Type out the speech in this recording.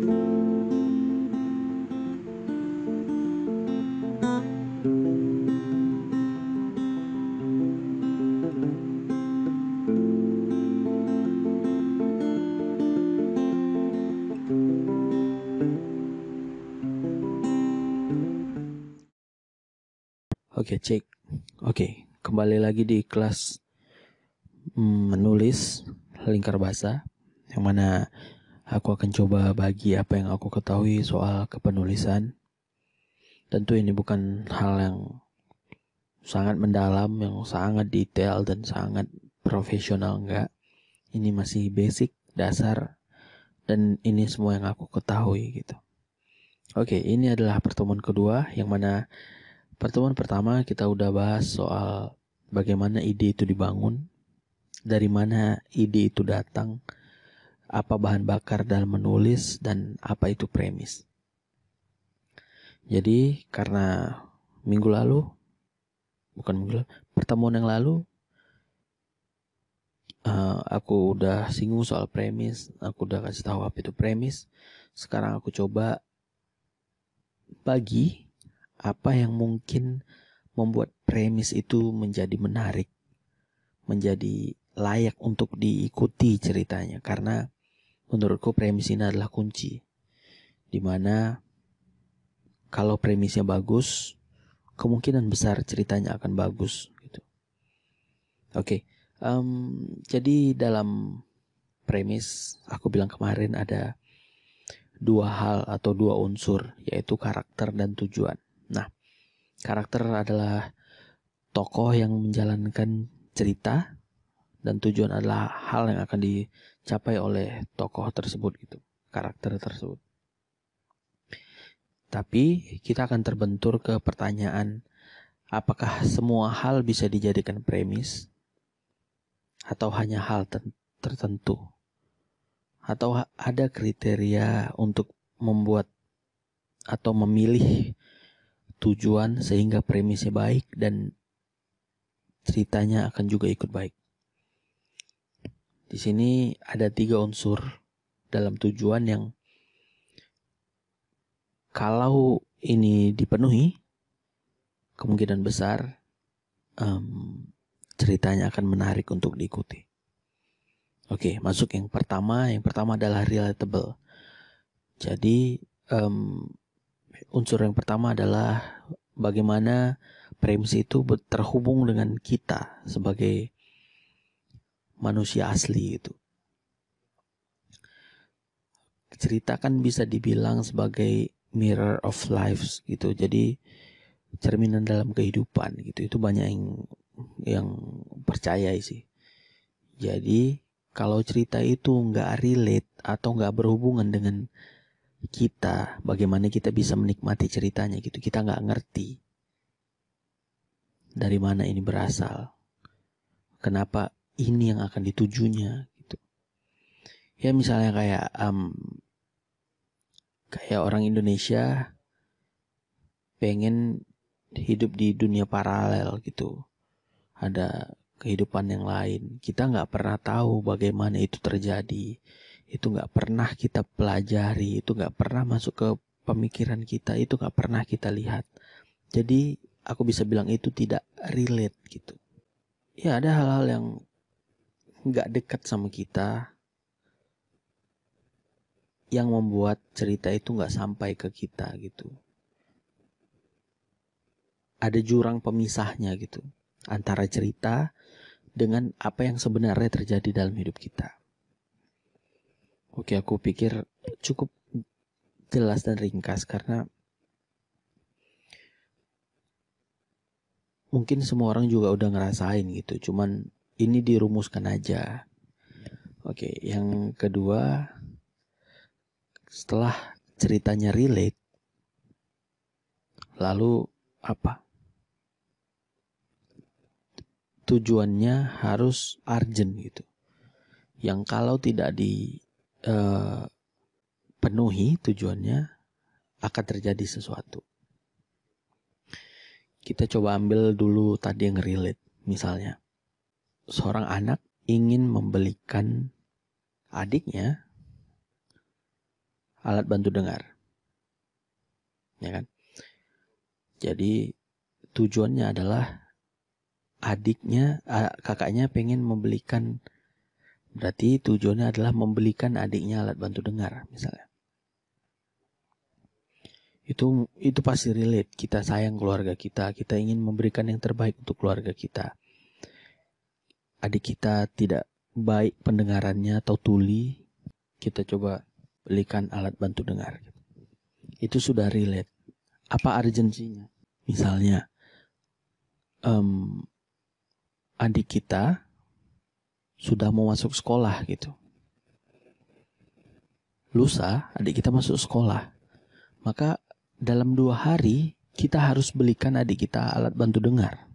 Oke, cek. Oke, kembali lagi di kelas mm, menulis lingkar bahasa yang mana aku akan coba bagi apa yang aku ketahui soal kepenulisan. Tentu ini bukan hal yang sangat mendalam, yang sangat detail dan sangat profesional enggak. Ini masih basic, dasar dan ini semua yang aku ketahui gitu. Oke, ini adalah pertemuan kedua yang mana Pertemuan pertama kita udah bahas soal bagaimana ide itu dibangun, dari mana ide itu datang, apa bahan bakar dalam menulis, dan apa itu premis. Jadi karena minggu lalu, bukan minggu lalu, pertemuan yang lalu, uh, aku udah singgung soal premis, aku udah kasih tahu apa itu premis. Sekarang aku coba bagi apa yang mungkin membuat premis itu menjadi menarik, menjadi layak untuk diikuti ceritanya karena menurutku premis ini adalah kunci di mana kalau premisnya bagus kemungkinan besar ceritanya akan bagus gitu. Oke, okay. um, jadi dalam premis aku bilang kemarin ada dua hal atau dua unsur yaitu karakter dan tujuan. Nah, karakter adalah tokoh yang menjalankan cerita dan tujuan adalah hal yang akan dicapai oleh tokoh tersebut gitu, karakter tersebut. Tapi kita akan terbentur ke pertanyaan apakah semua hal bisa dijadikan premis atau hanya hal tertentu atau ada kriteria untuk membuat atau memilih tujuan sehingga premisnya baik dan ceritanya akan juga ikut baik. Di sini ada tiga unsur dalam tujuan yang kalau ini dipenuhi, kemungkinan besar um, ceritanya akan menarik untuk diikuti. Oke, masuk yang pertama. Yang pertama adalah relatable. Jadi um, unsur yang pertama adalah bagaimana premis itu terhubung dengan kita sebagai manusia asli itu. Cerita kan bisa dibilang sebagai mirror of lives gitu. Jadi cerminan dalam kehidupan gitu. Itu banyak yang yang percaya sih. Jadi kalau cerita itu nggak relate atau nggak berhubungan dengan kita, bagaimana kita bisa menikmati ceritanya gitu. Kita nggak ngerti dari mana ini berasal, kenapa ini yang akan ditujunya gitu. Ya misalnya kayak um, kayak orang Indonesia pengen hidup di dunia paralel gitu. Ada kehidupan yang lain. Kita nggak pernah tahu bagaimana itu terjadi itu nggak pernah kita pelajari, itu nggak pernah masuk ke pemikiran kita, itu nggak pernah kita lihat. Jadi aku bisa bilang itu tidak relate gitu. Ya ada hal-hal yang nggak dekat sama kita, yang membuat cerita itu nggak sampai ke kita gitu. Ada jurang pemisahnya gitu antara cerita dengan apa yang sebenarnya terjadi dalam hidup kita. Oke, aku pikir cukup jelas dan ringkas karena mungkin semua orang juga udah ngerasain gitu. Cuman ini dirumuskan aja. Oke, yang kedua setelah ceritanya relate lalu apa? Tujuannya harus urgent gitu. Yang kalau tidak di uh, penuhi tujuannya akan terjadi sesuatu. Kita coba ambil dulu tadi yang relate. Misalnya, seorang anak ingin membelikan adiknya alat bantu dengar. Ya kan? Jadi tujuannya adalah adiknya, kakaknya pengen membelikan berarti tujuannya adalah membelikan adiknya alat bantu dengar misalnya. Itu itu pasti relate. Kita sayang keluarga kita, kita ingin memberikan yang terbaik untuk keluarga kita. Adik kita tidak baik pendengarannya atau tuli, kita coba belikan alat bantu dengar. Itu sudah relate. Apa urgensinya? Misalnya, um, adik kita sudah mau masuk sekolah gitu. Lusa, adik kita masuk sekolah. Maka dalam dua hari kita harus belikan adik kita alat bantu dengar.